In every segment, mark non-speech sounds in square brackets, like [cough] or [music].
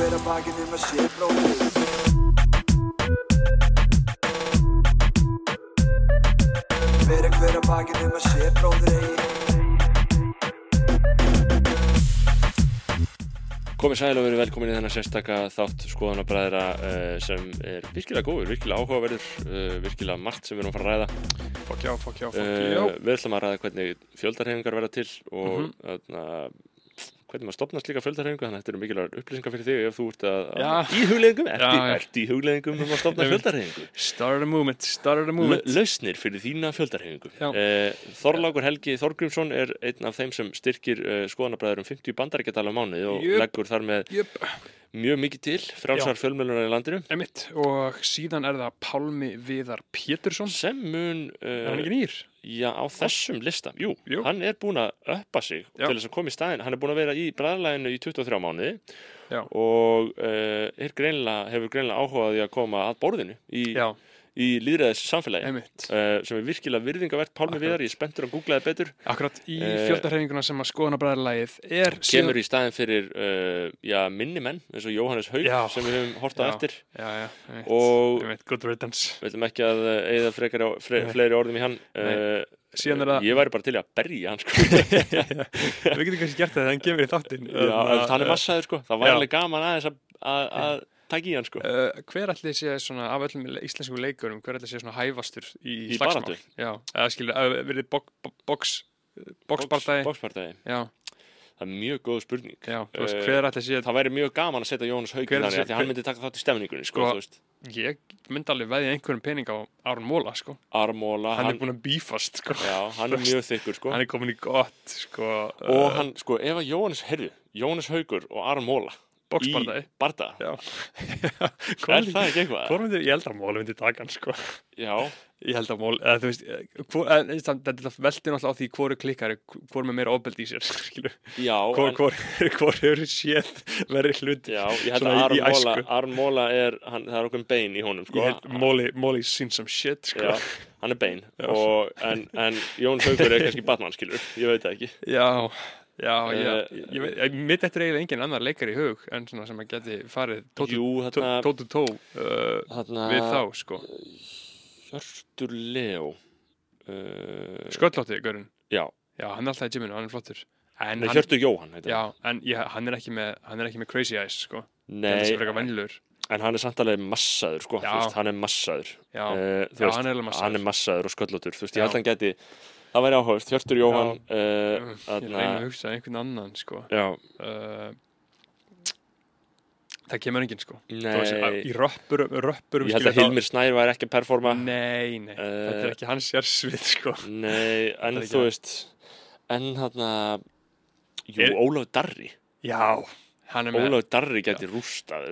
hver að bakið um að sé bróðir Bera hver að bakið um að sé bróðir Komið sæl og verið velkomin í þennan sérstaka þátt skoðanabræðra uh, sem er virkilega góður, virkilega áhugaverður, uh, virkilega margt sem við erum að fara að ræða. Fokk já, fokk já, fokk Uh, við ætlum að ræða hvernig fjöldarhefingar verða til og Mhm. uh, hvernig maður stopnast líka fjöldarhefingu, þannig að þetta eru mikilvægur upplýsingar fyrir þig ef þú ert að, að í hugleðingum, ert, í, hugleðingum um að stopna fjöldarhefingu. Start a movement, start a movement. Lausnir fyrir þína fjöldarhefingu. Uh, Þorlákur Helgi Þorgrímsson er einn af þeim sem styrkir uh, skoðanabræður um 50 bandaríkjadala mánuði og Jöp. leggur þar með Jöp, mjög mikið til frálsar fjölmjölunar í landinu emitt. Og síðan er það Pálmi Viðar Pétursson. sem mun Er já, á þessum lista jú, Jú. hann er búin að uppa sig Já. til þess að koma í staðin hann er búin að vera í bræðlæginu í 23 mánuði Já. og uh, er greinlega, hefur greinlega áhugaði að koma að borðinu í, í líðræðis samfélagi uh, sem er virkilega virðingavert Pálmi Akkurat. Viðar, ég er spenntur að googlaði betur Akkurat í Eh, fjöldarhefinguna sem að skoðanabræðarlægið er kemur í staðin fyrir uh, já, minni menn eins og Jóhannes Haug Já. sem við höfum hort á Já. eftir Já, og Emitt, good riddance. við ætlum ekki að eða frekar á fre, fleiri orðum í hann uh, Síðan það, ég væri bara til að berja hann sko. [laughs] við getum kannski gert það þegar hann kemur í þáttinn. Já, ef hann er massaður sko, það var alveg gaman aðeins að, taka í hann sko. Uh, hver allir sé svona, af öllum íslensku leikurum, hver allir sé svona hæfastur í, Í slagsmál? Já, eða skilur, eða verið bok, bok, box, boxbardagi? Bókspartæði, Já, það er mjög góð spurning. já, þú veist, allir sé Það væri mjög gaman að setja Jónas Haug þannig að hann myndi taka þátt í stemningunni sko, Sko. Ég myndi alveg veðja einhverjum pening á Aron Móla, sko. Hann, hann, er búinn að bífast, sko. já, hann er [laughs] mjög þykkur sko. Hann er komin í gott, sko. og hann, sko, ef að Jónas, Haugur og Armóla Boxbardagi. í barda, Já. er [laughs] það ekki eitthvað? Hvor myndi, ég held að Móla myndi taka hann, sko. Já, Ég held að Móla, eða þú veist, eh, þetta veldi náttúrulega á því hvoru klikkar, hvor með meira ofbeldi í sér, [laughs] skilur. já, Hvor, en, hvor, hvor hefur séð verið hluti. já, ég held að í Armóla, æsku. Armóla er, hann, það er okkur bein í honum, sko. Ég held Móli, Móli seen some shit, sko. Já, hann er bein Já. og, en, en Jón Haugur er kannski Batman skilur, ég veit það ekki Já, já, já, Eh, ég, ég veit, mitt eftir eiginlega engin annar leikar í hug en svona sem að geti farið tótu Jú, þarna, tó, tó, uh, þarna við þá, sko. Hjörtur Leo uh, Sköllótti, gaurinn. Já, Já, hann er alltaf í gyminu, hann er flottur. En Nei, hann, Hjörtur Jóhann heitir já, en ég, hann, er með, hann er ekki með crazy eyes, sko. hann. Hann er Nei, frekar venjulegur. en hann er samt alveg massaður sko, Já. þú veist, hann er massaður Já, Eh, þú já, veist, hann er alveg massaður. hann er massaður og sköllóttur þú veist, Já. ég held að hann geti það væri áhugast, Hjörtur Jóhann uh, ég reyna að hugsa einhvern annan, sko. Já, Uh, það kemur enginn, sko. Nei að- í röppurum, röppurum, Ég held að Hilmir Snær væri ekki að performa. Nei, nei, þetta er ekki hans sérsvið, sko. Nei, en þú veist en þarna Jú, Er- Ólaf Darri. Já, Ólaf Darri geti rústað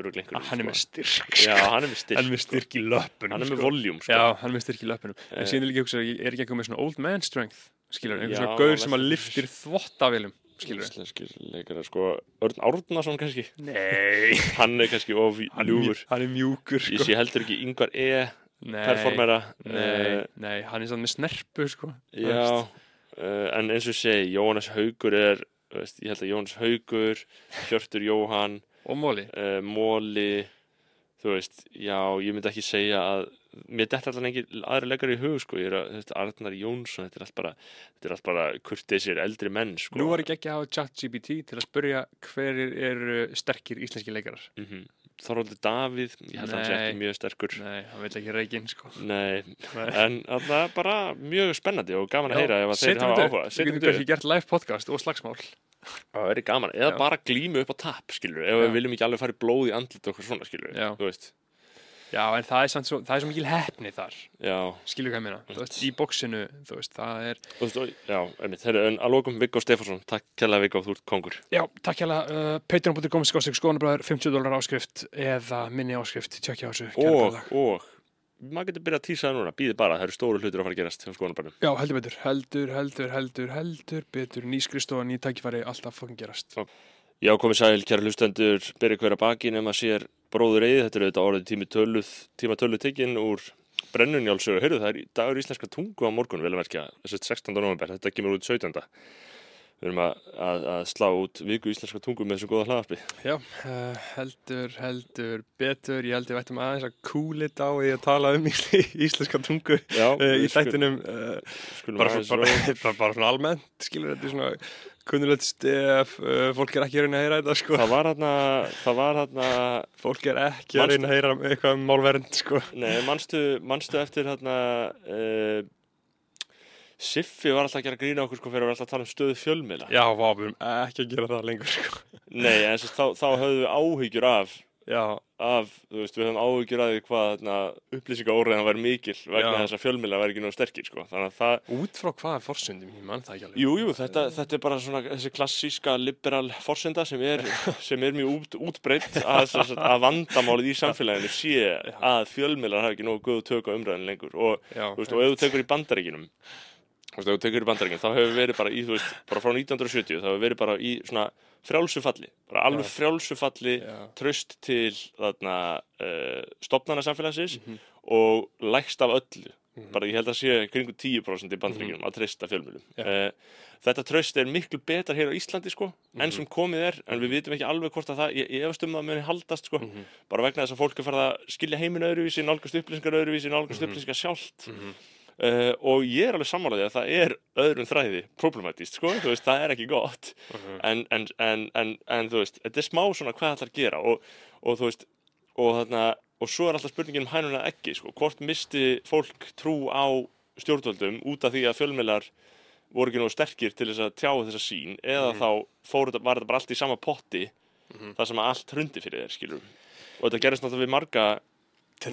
hann er með sko. styrk, sko. hann er með styrk Hann er með styrk í löpunum Hann er með sko. sko. Já, hann er með styrk í löpunum Eh. En síðan er líka hugsa, er ekki eitthvað með svona old man strength Skilur, einhver Já, svona gaur sem að liftir þvottavélum Skilur Íslenskir sko Örn Árnason kannski Nei [laughs] Hann er kannski of ljúfur hann er mjúkur Ég sko. sé heldur ekki yngvar E Nei, performera nei, Eh, nei, hann er svona með snerpu sko. Já uh, En eins og ég segi Jónas Haugur er veist, Ég held að Jónas Haugur Hjörtur Jóhann Og móli. uh, Móli þú veist, já, ég myndi ekki segja að mér detta allan engin aðri leikar í hug sko, ég er að, þetta Arnar Jónsson þetta er allt bara, þetta er allt bara kurteisir eldri menn sko. Nú var ekki ekki að hafa chat GPT til að spurja hverjir eru sterkir íslenski leikarar. Mm Þorvaldur Davíð, ég held að hann sé ekki mjög sterkur Nei, hann vil ekki reygin sko. Nei, Nei. en það er bara mjög spennandi og gaman að heyra ef að þeir hafa áhuga. Við Setjum þetta kannski gert live podcast og slagsmál Það er gaman, eða Já. bara glímu upp á tap skilur, ef Já. við viljum ekki alveg fara í blóð í andlit og okkur svona skilur, Já. þú veist Já, en það er, samt svo, það er svo mikil hefni þar. Já, Skilur hvað ég meina? Þú veist, Í bóksinu, þú veist, það er þú veist, já, einmitt, þeirra, en að lókum Viggo Stefánsson, takk kærlega Viggo, þú ert kongur. Já, takk hjá uh, Patreon.com skástek skoðanabræður 50 dólar áskrift eða minni áskrift, tjekkja á þessu og, og. Maður getur byrjað að týsa það núna, býði bara, það eru stóru hlutir að fara að gerast hjá skoðanabænum. Já, heldur betur, heldur, heldur, heldur, heldur betur. Nýskristofa, ný tækifæri, alltaf Já, komið sæl, kæra hlustendur, byrja hver að baki nema sér bróður eigið, þetta er auðvitað orðið tíma töluð tekinn úr brennunjálsögu, heyrðu það er dagur íslenska tungu á morgun, vel að þessi 16. november, þetta kemur út 17. við erum að, að, að slá út viku íslenska tungu með þessu góða hlaðarpi. Já, uh, heldur, heldur, betur, ég held ég vættum aðeins að kúlit á því að tala um ísl [laughs] íslenska tungu Já, uh, í þættinum uh, bara, bara, [laughs] bara, bara svona almennt, skilur þetta svona kunnulegt stef, fólk er ekki að reyna að heyra þetta, sko, Það var hérna, það var hérna, fólk er ekki að reyna að heyra eitthvað um málvernd, sko. nei, manstu, manstu eftir hérna, Siffi var alltaf að gera grína okkur sko fyrir að vera alltaf að tala um stöðu fjölmiðla. Já, við erum ekki að gera það lengur, sko. Nei, en þess, þá, þá höfðu við áhyggjur af, Já, af, þú veist, við höfum áhyggjur af því hvað þarna, upplýsingaóriðan var mikil vegna Já. þess að fjölmiðla var ekki nóg sterkir, sko. Þannig að það, út frá hvaða forsöndum, ég mann það ekki alveg. jú, jú, þetta, þetta er bara svona þessi klassíska liberal forsenda sem er, [laughs] sem er mjög út, útbreytt að, að vandamálið í samfélaginu sé að fjölmiðlar hafa ekki nógu góðu tök á umræðinu lengur og, Já, veist, og ef þú tekur í bandaríkinum veist, ef þú tekur í bandaríkinum þá hefur verið bara í, þú veist, bara frá 1970 þá hefur verið bara í svona frjálsu falli bara alveg Já. frjálsu falli Já. tröst til þarna uh, stopnana samfélagsins Mhm. og lægst af öllu Mhm. bara ég held að sé kringu 10% í bandaríkinum að treysta fjölmjölum Já. uh, þetta tröst er miklu betar hér á Íslandi sko, enn Mhm. sem komið er en við vitum ekki alveg hvort að það, ég, efast um að muni haldast sko, Mhm. bara vegna þess að fólk er farið að skilja heiminn öðruvísi, nálgast upplýsingar öðruvísi nálgast Mhm. upplýsingar sjálft Mhm. Uh, og ég er alveg sammálaðið að það er öðrum þræði problematist, sko, þú veist, það er ekki gott Mhm. en, en, en, en, en þú veist, þetta er smá svona hvað það ætlar að gera og, og þú veist, og þarna og svo er alltaf spurningin um hænuna ekki, sko hvort misti fólk trú á stjórnvöldum út af því að fjölmiðlar voru ekki nógu sterkir til þess að tjá þessa sín eða Mhm. þá fór þetta, var þetta bara allt í sama potti Mhm. þar sem allt hrundi fyrir þér, skilur og þetta gerist náttúrulega við marga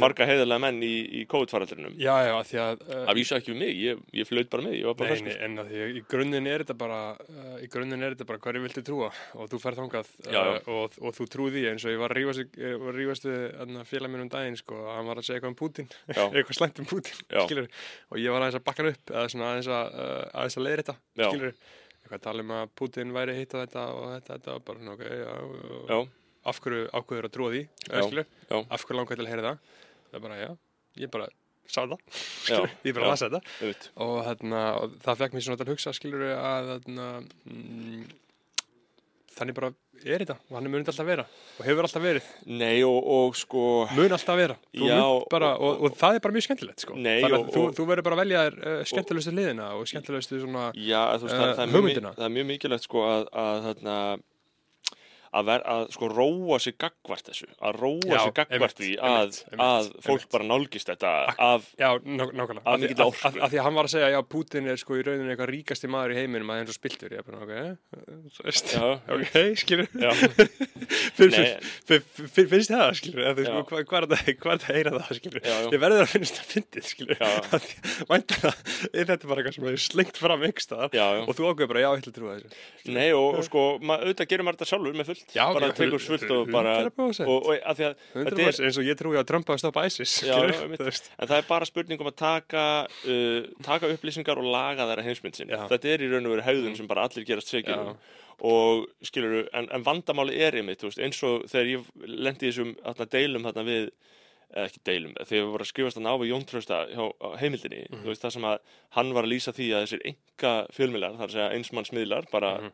marga heiðarlega menn í, í COVID-faraldrinum. Já, já, því að... Uh, Það vísa ekki við mig, ég, ég flöut bara með, ég var bara Nei, nei, ferskur. en að því að í grunninn er þetta bara uh, í grunninn er þetta bara hverju viltu trúa? Og þú ferð þangað uh, Já, já. Og, og þú trúð því eins og ég var að rífast, að þarna, félag minn um daginn sko, og hann var að segja eitthvað um Putin [laughs] eitthvað slæmt um Putin skilur, og ég var aðeins að bakka hann upp eða svona aðeins að, uh, að leiðir þetta skilur, eitthvað að tala um að Putin væri hitt og þetta og þetta, þetta bara, ok, já, já. Já, af hverju ákveður að trúa því? Já, já. af hverju langar til að heyra það? Það er bara, já, ég bara sá það, [laughs] ég bara lasa þetta. og, þarna, og það fekk mér svona að hugsa skilur að þarna, mm, þannig bara er þetta. Og hann er munið alltaf vera. Og hefur alltaf verið. Nei, og, og sko, mun alltaf vera. Þú Já, bara, og, og- það er bara mjög skemmtilegt sko. Nei, Þannig að þú, þú verður bara að velja uh, skemmtilegustu liðina og skemmtilegustu svona já, veist, það, Eh, það, er mjög, hugmyndina. það er mjög mikilvægt sko að, að þarna, að, ver, að sko róa sig gagvart þessu, að róa Já, sig gagvart því að, einmitt, að fólk einmitt. bara nálgist þetta af, Já, ná, Af því- mikilli af- af- því að hann var að segja já, Putin er sko í rauninu eitthvað ríkasti maður í heiminum að það er eins og spiltur ég er bara, ok, eh, [laughs] ok, skilur [laughs] finnst þið það, skilur hvað er þetta þetta að heyra það, skilur ég verður að finnst það fyndið, skilur [laughs] væntanlega er þetta bara eitthvað sem er slengt fram ykkur staðar já, já. og þú ákveður bara, já, ég ætla að trúa þessu. Nei, og, sko, auðvitað gerir maður þetta sjálfur með fullt, Já, bara tekur fullt og bara, 100%. og, og að að þetta er, 100% eins og ég trúi að Trump hafa stoppað ISIS Já, veist. En það er bara spurning um að taka, uh, taka upplýsingar og laga þeirra heimsmynd sinni. Þetta er í raun og veru hegðun sem bara allir gerast segir um. Og skilur, en, en vandamáli er einmitt, þú veist, eins og þegar ég lendi þessum þarna, deilum þarna við, eða ekki deilum, þegar við vorum að skrifast þarna á við Jón Trausta hjá á heimildinni, Mhm. þú veist, það sem að hann var að lýsa því að þessir enga fjölmiðlar, það er að segja einsmannsmiðlar, bara, Mhm.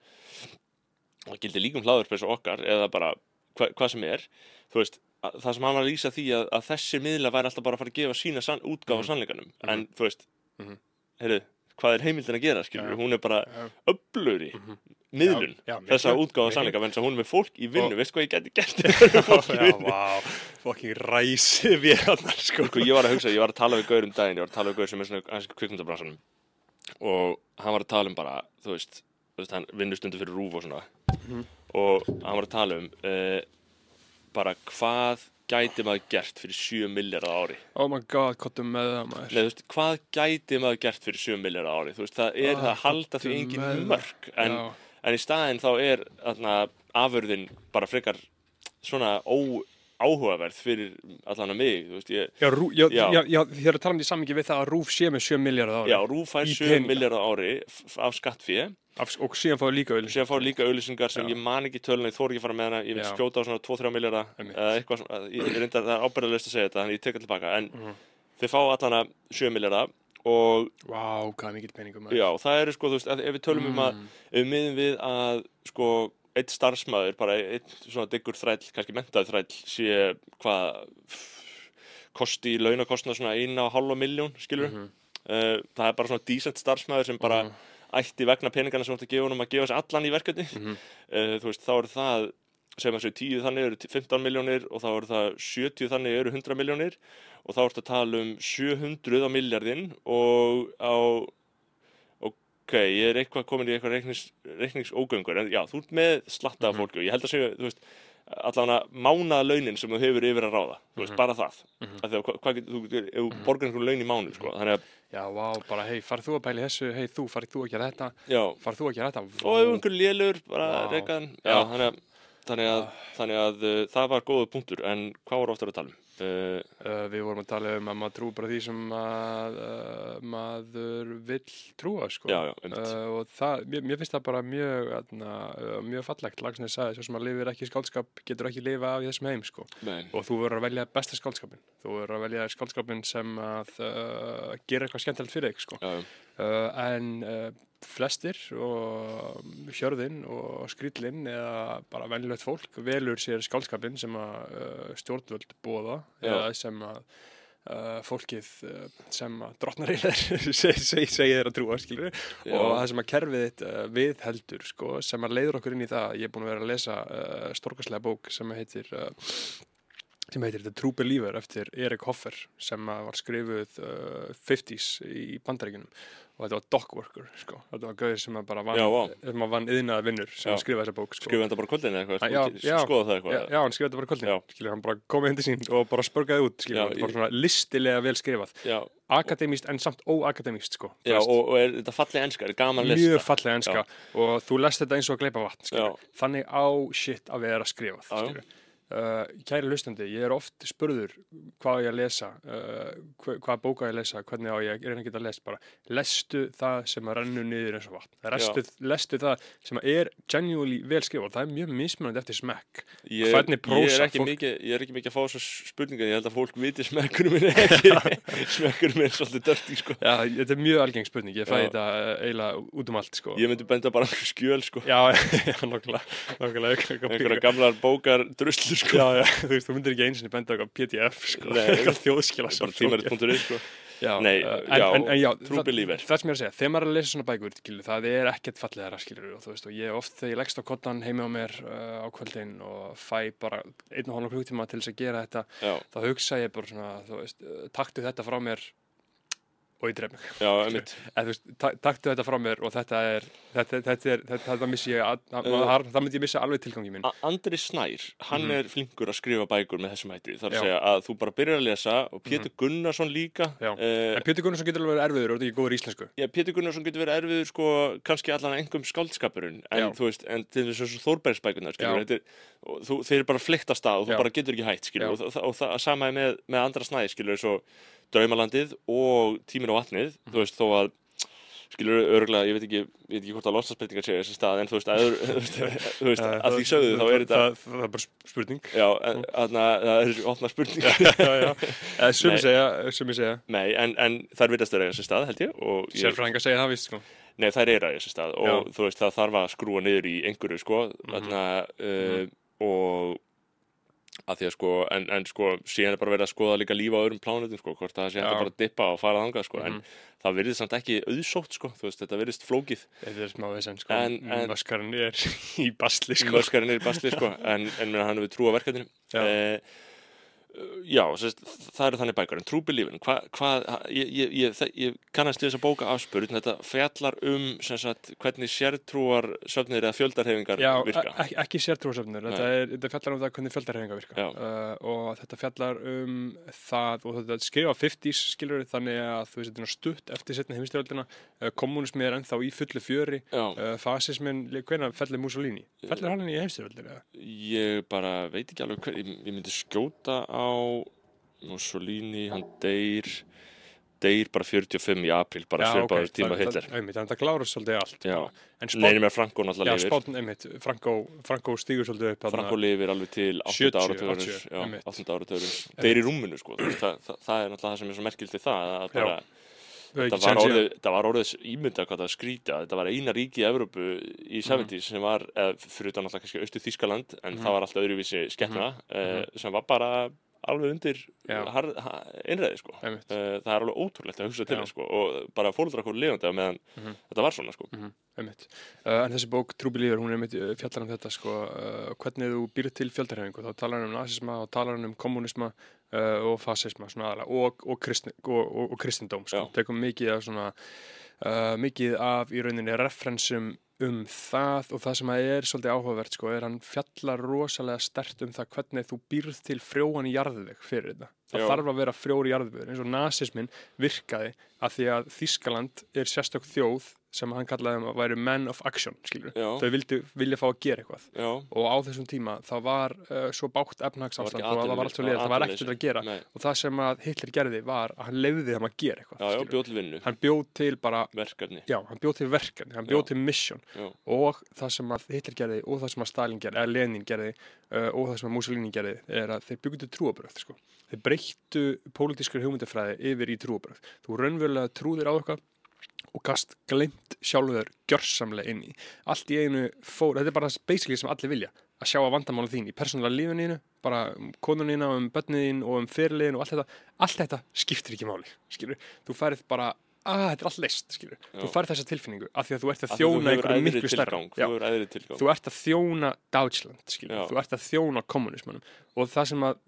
Það gildi líkum og okkar, eða bara hva, hvað sem er, þú veist, að, það sem hann var að lýsa því að, að þessi miðla væri alltaf bara að fara að gefa sína sann, útgáfa Mhm. sannleikanum, Mhm. en þú veist, Mhm. heyrðu, hvað er heimildin að gera, skilur, Já. hún er bara Já. öflugri Mhm. miðlun, Já, já, þessa miklu- útgáfa sannleika, menn sem hún er með fólk í vinnu, Og- veist hvað ég geti gert [laughs] er fólk í vinnu? vá, fucking ræsi vélarnar, sko. Sko, ég var að hugsa, ég var að tala við Gaur um daginn, ég var að tala við Gaur sem er svona þú veist, þú hann vinnur stundu fyrir rúf og svona. Mhm. og hann var að tala um uh, bara hvað gæti maður gert fyrir 7 miljardar ári? Oh my god, kottum með það, maður. Nei, þú veist, hvað gæti maður gert fyrir 7 miljardar ári? Þú veist, það er Ah, það að halda því engin mörk. en, en í staðinn þá er þarna, afurðin bara frekar svona ó, áhugaverð fyrir allan að mig, veist, ég Já, rú, já, já. Já. þið eru að tala um því samingi við það að Rúf sé með 7 miljardar ári. Já, Rúf fær Í 7 peninga. miljardar ári af skattfé Af, og síðan fáið líka auðlýs. síðan fár líka auðlýsingar sem ég man ekki tölun ég þór ekki fara með hana, ég vil skjóta á svona 2-3 miljardar eitthvað ég, reyndar það er ábyrðalist að segja þetta þannig ég tek það tilbaka, en Mhm. þið fá allan að 7 miljardar og Vá, hvað er mikill peningum já, það eru sko, þú veist, ef við tölum um að Mm. ef við miðum við að sko, eitt starfsmæður, bara eitt svona diggur þræll, kannski mentaði þræll sé hvað kosti í launakostna svona eina og halva miljón, skilur Mhm. uh, það er bara svona decent starfsmæður sem bara Mhm. ætti vegna peningana sem þú ætti að gefa honum að gefa sér allan í verkefni Mhm. uh, þú veist, þá eru það sem þessu 10 þannig eru 15 miljónir og þá eru það 70 þannig eru 100 miljónir og þá ertu að tala um 700 á miljardinn og á ok, ég er eitthvað komin í eitthvað reiknings, reikningsógöngur en já, þú ert með slatta af Mhm. fólki og ég held að segja, þú veist allavega mánaða launin sem þú hefur yfir að ráða þú veist, Mhm. bara það Mhm. af því að hvað, getur, þú getur, ef þú borgar einhvern laun í mánu sko, þannig að, Já, vá, bara hei, farð þú að pæla í þessu, hei þú, farð þú að gera þetta, já farð þú að gera þetta og ef einhver lélur, bara Vá. reykaðan já, þannig að, þannig að, þannig að uh, það var góða punktur, en hvað voru oftar að tala um? Uh, Uh, við vorum að tala um að maður trú bara því sem að uh, maður vill trúa, sko. já, já, og það, mér, mér finnst það bara mjög, atna, uh, mjög fallegt lagsnið sagði, svo sem að lifir ekki skáldskap getur ekki lifa af þessum heim sko. Men, og þú verður að velja besta skáldskapin þú verður að velja skáldskapin sem að gera eitthvað skemmtilegt fyrir þig sko. en flestir og hjörðin og skrýllin eða bara venjulegt fólk velur sér skáldskapin sem að stjórnvöld bóða. Eða sem að Uh, fólkið uh, sem að drottnaríðar segir [laughs] seg, seg þeir að trúa skilur og það sem að kerfið þitt uh, viðheldur sko, sem að leiður okkur inn í það ég er búin að vera að lesa uh, stórkastlega bók sem heitir sem heitir The True Believer eftir Erik Hoffer sem var skrifuð uh, 50s í bandaríkunum og þetta var dockworker sko. þetta var gauðir sem bara vann, Já, sem vann yðnaða vinnur sem Já. að skrifa þessa bók sko. skrifa þetta bara kvöldin eða eitthvað, sko, skoða það eitthvað? Já, já, hann skrifaði þetta bara kvöldin. Skilur, hann bara komið hindi sín og bara spörgaði út skilur, Já, var ég- svona listilega vel skrifað. Akademíst en samt óakademíst sko, já og, og er þetta fallið enska, er gaman lesta mjög fallega enska. Og þú lest þetta eins og að gleipa vatn þannig á shit að vera skrifað skilur. Uh, kæri hlustandi, ég er oft spurður hvað ég að lesa uh, hva, hvað bóka ég að lesa, hvernig á ég að reyna að geta lest bara, lestu það sem að rennu niður eins og vatn, lestu, lestu það sem að er genuinely vel skrifað það er mjög mismunandi eftir smekk ég, Hvernig prósa fólk- mikið, ég er ekki mikið að fá þessu spurningar ég held að fólk viti smekkurum minn ekki [laughs] [laughs] smekkurum minn er svolítið dörti sko. Já, þetta er mjög algeng spurning, ég fæ Já. þetta uh, eiginlega út um allt sko. ég myndi benda bara skjöl sko. Já, [laughs] já, nokkulega, nokkulega sko. Já, já, þú veist, þú myndir ekki eins og benda eitthvað PDF, sko, [laughs] eitthvað þjóðskila bara tímarit.is sko. Já, Nei, uh, já, en, en, já það, believer. það sem ég er að segja, þegar maður er að lesa svona bækur, skilur, það er ekkert fallega skilur, og þú veist, og ég oft þegar ég leggst á kottan heimi á mér uh, á kvöldin og fæ bara einn og hálf klukkutíma til þess að gera þetta, já, þá hugsa ég bara svona, þú veist, uh, taktu þetta frá mér og ég dref mig. já, einmitt. Eða þú veist, ta- taktu þetta frá mér og þetta er, þetta, þetta þetta, þetta missi ég, að, að, að, það myndi ég missa alveg tilgangi. A- Andri Snær, hann Mhm. er flinkur að skrifa bækur með þessum hætti. Þar að segja að þú bara byrjar að lesa og Pétur Gunnarsson líka uh, En Pétur Gunnarsson getur alveg verið erfiður og þetta er ekki góður íslensku. Já, Pétur Gunnarsson getur verið erfiður sko, kannski allan engum skáldskapurinn en þú veist, en til þess að Þórbergsbækunar er, þeir eru bara fleikt að og þú bara getur ekki hætt og, sama er með, andra svo Draumalandið og Tímin og vatnið, Mhm. þú veist, þó að skilur, örgulega, ég veit ekki, ég veit ekki hvort að lostasbreytingar séu þessi stað, en þú veist, að, [laughs] þú veist, Eh, að því sögðu þá er þetta Það, það, það er bara spurning. Já, en þarna, það er opna spurning já, já. [laughs] Eða Sumi Nei. segja, sumi segja. Nei, en, en þær virðast þeirra þessi stað, held ég ég, Sérfræðingar segja það vist, sko. Nei, þær eru að þessi stað og þú veist, það þarf að skrúa niður í einhverju, sko Mhm. þarna, uh, og að því að sko, en, en sko síðan er bara verið að skoða líka lífa á öðrum plánutum, sko, hvort það sé hægt að bara dippa og fara þangað, sko, Mhm. en það virðist samt ekki auðsótt, sko, þú veist, þetta virðist flókið Þetta er smá þessan, sko. En- en- Möskarinn er [laughs] í basli, sko. möskarinn er í basli, sko, en, en hann hefur trú á verkefninu Já. Eh, sérst, það eru þannig bækur en True hva, ég, ég, ég, ég kannast við þessa bóka afspurð þetta fjallar um sagt, hvernig sértrúar söfnir eða fjöldarhefingar Já, virka ek ekki sértrúasöfnur, þetta, Nei. er, þetta fjallar um það hvernig fjöldarhefinga virka uh, og þetta fjallar um það og þetta skrifa 50s skilur þannig að þú veist þetta er stutt eftir setna heimstyrjöldina, uh, kommunismi er ennþá í fullu fjöri, uh, fasismin, hvenær fellir Mussolini? Fellir hann í heimstyrjöldina? ég bara veit ekki alveg hver, ég myndi skjóta á Mussolini, hann deyr deyr bara 45 í apríl bara svipaður tíma Hitler þannig að það klára svolítið allt neynir með Franko náttúrulega Franko, stígur svolítið upp. Franko lifir alveg til 8. 70, áratugurins 80, já, einmitt. 8. áratugurins deyr í rúminu sko, veist, það, það, er náttúrulega það sem er svo merkilt í það að bara það var orðið, það var orðið ímynda hvað það skrýta, þetta var eina ríki í Evrópu í 70s sem var, eða fyrir utan alltaf kannski austu Þískaland, en Mhm. það var alltaf öðruvísi skepna, eh, sem var bara alveg undir einræði sko. Eh, það er alveg ótrúlegt að hugsa til sko, og bara fólundra okkur lifandi á meðan Mhm. þetta var svona sko. Einmitt. Uh, en þessi bók Trúbilíður, hún er einmitt uh, fjallar um þetta sko, uh, hvernig þú býr til fjöldarhefingu þá talar hann um nazisma og talar hann um kommunisma uh, og fasisma aðalega og, og, kristni, og, og, kristindóm sko. Tekum mikið af svona uh, mikið af í rauninni referensum um það og það sem að er svolítið áhugavert sko, er hann fjallar rosalega stert um það hvernig þú býrð til frjóan jarðveg fyrir þetta. Það Já. þarf að vera frjóri jarðvegur eins og nazismin virkaði að því að Þískaland er sérstök þjóð sem hann kallaði um að væri men of action. Þau vildu, vilja fá að gera eitthvað. Já, Og á þessum tíma þá var uh, svo bátt efnagsástand Það og það var allt svo liðið, það var ekkert að gera. Nei. Og það sem að Hitler gerði var að hann lefði þeim að gera eitthvað. já, Hann bjóð til bara, verkefni já, hann bjóð til verkefni, hann bjóð til mission og það sem að Hitler gerði og það sem að Stalin gerði, eða Lenin gerði uh, og það sem að Mussolini gerði er að þeir byggðu trúabröð sko. þeir breyttu pólitískar hugmyndafræði yfir í trúabröð þú raunverulega trúðir á eitthvað og gast glemt sjálfur gjörsamlega inn í. Allt í einu fór, þetta er bara basically sem allir vilja. Að sjá að vandamála þín í persónulega lífininu bara um konunina, um börniðin og um fyrirliðin og allt þetta, allt þetta skiptir ekki máli, skilur, þú færið bara að þetta er allt leist, skilur, þú Já. færið þessa tilfinningu af því að þú ert að þú þjóna einhverju miklu stærra. Þú þú ert að þjóna Deutschland, skilur, Já. þú ert að þjóna kommunismannum og það sem að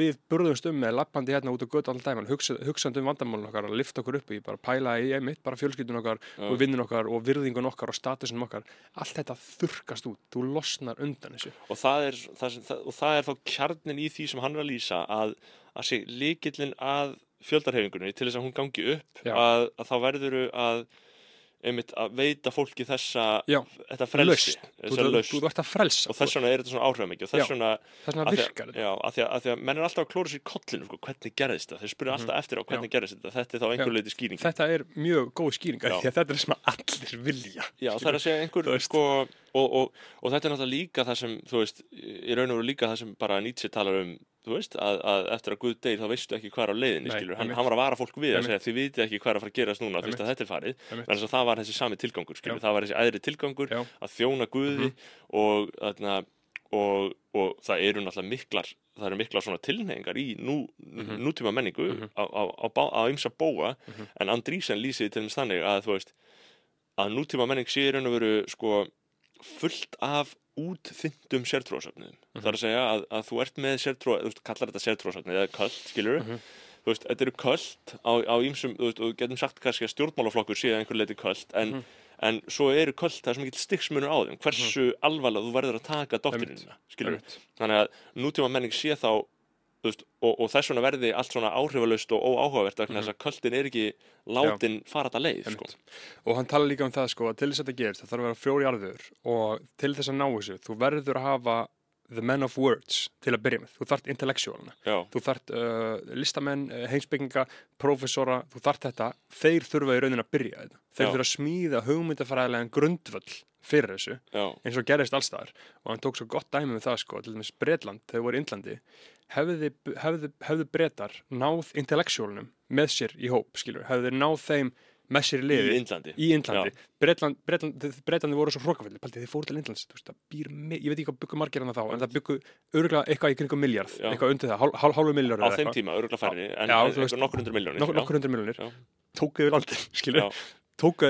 við burðumst um með lappandi hérna út á götu allan dæman, hugsa, hugsandi um vandamálun okkar og lifta okkur upp í, bara pæla í einmitt, bara fjölskyldun okkar Já. og vinnun okkar og virðingun okkar og statusin okkar allt þetta þurkast út, þú losnar undan þessu og það er, það, og það er þá kjarnin í því sem hann er að lýsa að, að sé að fjöldarhefingunni til þess að hún gangi upp Já. að, að þá verður að einmitt að veita fólki þessa Já, þetta frelsi, þú, þessa þú, lausn. þú ert að frelsa og þess vegna er þetta svona áhrifamikið og þess Já. vegna virkar þetta. Já, að því að, að menn er alltaf að klóra sér kollinu sko, hvernig gerðist það, þeir spyrja alltaf eftir á hvernig gerðist þetta. Þetta er þá einhver. Já. leiti skýring þetta er mjög góð skýring af Já. því að þetta er sem að allir vilja Já, það er að segja einhver Þú sko, og, og, og þetta er náttúrulega líka það sem, þú veist, í raun og veru líka það sem bara Nietzsche talar um, þú veist, að, að eftir að Guð deyr þá veistu ekki hvað er á leiðinni, Nei, skilur, hann, hann var að vara fólk við að segja þið vitið ekki hvað er að fara að gerast núna, fyrst að þetta er farið, en þess að það var þessi sami tilgangur, skilur, Já. það var þessi æðri tilgangur Já. að þjóna Guði og, þarna, og, og það eru náttúrulega miklar, það eru miklar svona tilneyingar í nú, nútíma menningu á, á, á, bá- á ymsa bóa, en Andrísen lýsiði til þess þannig að, þú veist, að nútíma menning sé í raun og veru sko fullt af útþyndum sértróðsöfnum. Það er að segja að, að þú ert með sértróð, þú veist, kallar þetta sértróðsöfni eða köld, skilur þú veist, þetta eru köld á, á ýmsum, þú veist, og getum sagt kannski að stjórnmálaflokkur sé að einhver leiti köld, en, en svo eru köld það er sem ekki stiksmunur á þeim, hversu alvarlega þú verður að taka doktrinina, skilur þannig að nútíma menning sé þá veist, og, og þess vegna verði allt svona áhrifalaust og óáhugavert vegna þess að köldin er ekki látin fara þetta leið, sko. Og hann tala líka um það sko að til þess að þetta gerist það þarf að vera frjóri jarður og til þess að ná þessu þú verður að hafa the men of words til að byrja með, þú þart intellectualina. Já, þú þart uh, listamenn, uh, heimsbygginga prófessora, þú þart þetta. Þeir þurfa í raunin að byrja þetta. Þeir Já. þurfa að smíða hugmyndafræðilegan grundvöll fyrir þessu, já, eins og gerist allstaðar og hann tók svo gott dæmi með það sko til dæmis Bretland, þegar voru í Indlandi hefði, hefði, hefði Bretar náð intellectualunum með sér í hóp, skilur, þeir náð þeim með sér í í liði í Indlandi. Bretland, Bretland, Bretlandi voru svo hrókafalli Paldi, þeir fóru til Indlands, þú veist, það býr ég veit ekki hvað byggu margir hann þá, en það byggu örgulega eitthvað í kringum miljard, Já. eitthvað undir það hál, hál, hálfu miljard Á þeim tíma, örgulega færri, en Já, en veist, nokkur hundur miljónir. nokkur, hundur miljonir, Já. tóku yfir landin [laughs] skilur,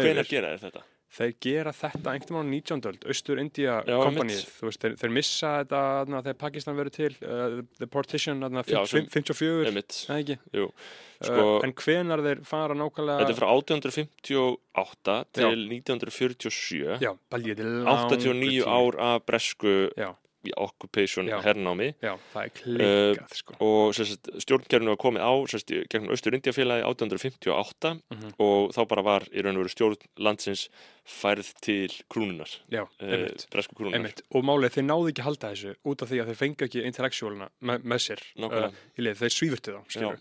Hvenær yfir gera þeir þetta? Þeir gera þetta einhvern veginn á 19. öld austur India Já, kompanið þeir, þeir missa þetta þarna, þegar Pakistan verður til uh, the partition, Já, sem- 54 Einmitt, Nei, ekki. jú. Uh, Sko, en hvenar þeir fara nákvæmlega þetta er frá 1858 til 1947. já, baldi, þetta er langur 89 tími. ár af bresku já, í occupation Já. hernámi já, það er klikkað sko. og stjórnkerfinu var komið á sérst, gegnum Östur Indiafélagi 1858 Mhm. og þá bara var í raun og veru stjórn landsins færð til krúnunar, já, uh, einmitt bresku krúnunar. Einmitt. og málið þeir náðu ekki að halda þessu út af því að þeir fengi ekki intellectualina me með sér uh, í leið, þeir svífurtu þá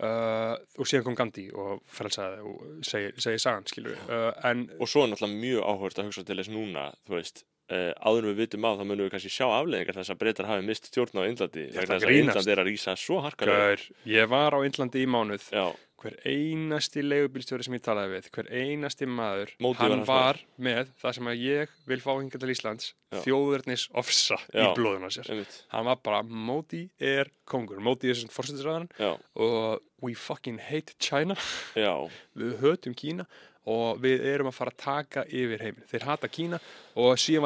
uh, og síðan kom Gandhi og frelsaði og segi, segi sagan skilur uh, en Og svo er náttúrulega mjög áhört að hugsa til þess núna, þú veist, uh, áður en við vitum á, þá munum við kannski sjá afleðingar þess að breytar hafi mist stjórn á vegna þess að. Indland er að rísa svo harkalega. Ég var á Indlandi í mánuð Já, hver einasti leigubílstjóri sem ég talaði við, hver einasti maður, Mótið var hann hans var með það sem að ég vil fá hingað til Íslands, Já. þjóðurnis ofsa í Já. blóðun á sér. einmitt, Hann var bara, Móti er kongur, Móti er sem fórsetisræðan já, og we fucking hate China, [laughs] við hötum Kína og við erum að fara að taka yfir heiminn. Þeir hata Kína og síðan